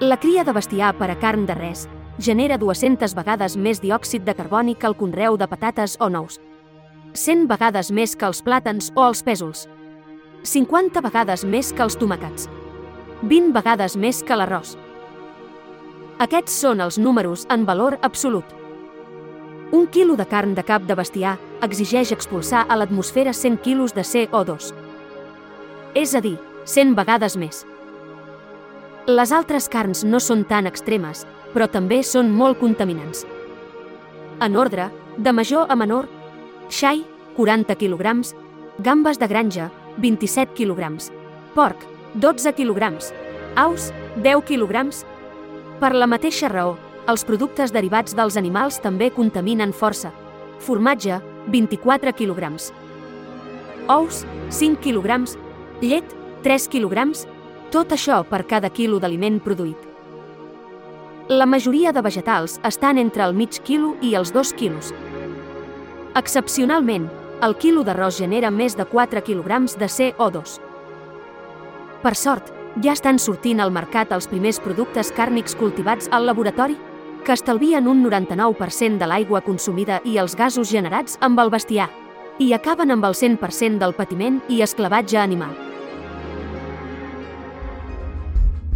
La cria de bestiar per a carn de res genera 200 vegades més diòxid de carboni que el conreu de patates o nous. 100 vegades més que els plàtans o els pèsols. 50 vegades més que els tomàquets. 20 vegades més que l'arròs. Aquests són els números en valor absolut. Un quilo de carn de cap de bestiar exigeix expulsar a l'atmosfera 100 quilos de CO2. És a dir, 100 vegades més. Les altres carns no són tan extremes, però també són molt contaminants. En ordre, de major a menor, xai, 40 kg, gambes de granja, 27 kg, porc, 12 kg, aus, 10 kg. Per la mateixa raó, els productes derivats dels animals també contaminen força. Formatge, 24 kg. Ous, 5 kg. Llet, 3 kg. Tot això per cada quilo d'aliment produït. La majoria de vegetals estan entre el mig quilo i els 2 quilos. Excepcionalment, el quilo d'arròs genera més de 4 kg de CO2. Per sort, ja estan sortint al mercat els primers productes càrnics cultivats al laboratori, que estalvien un 99% de l'aigua consumida i els gasos generats amb el bestiar, i acaben amb el 100% del patiment i esclavatge animal.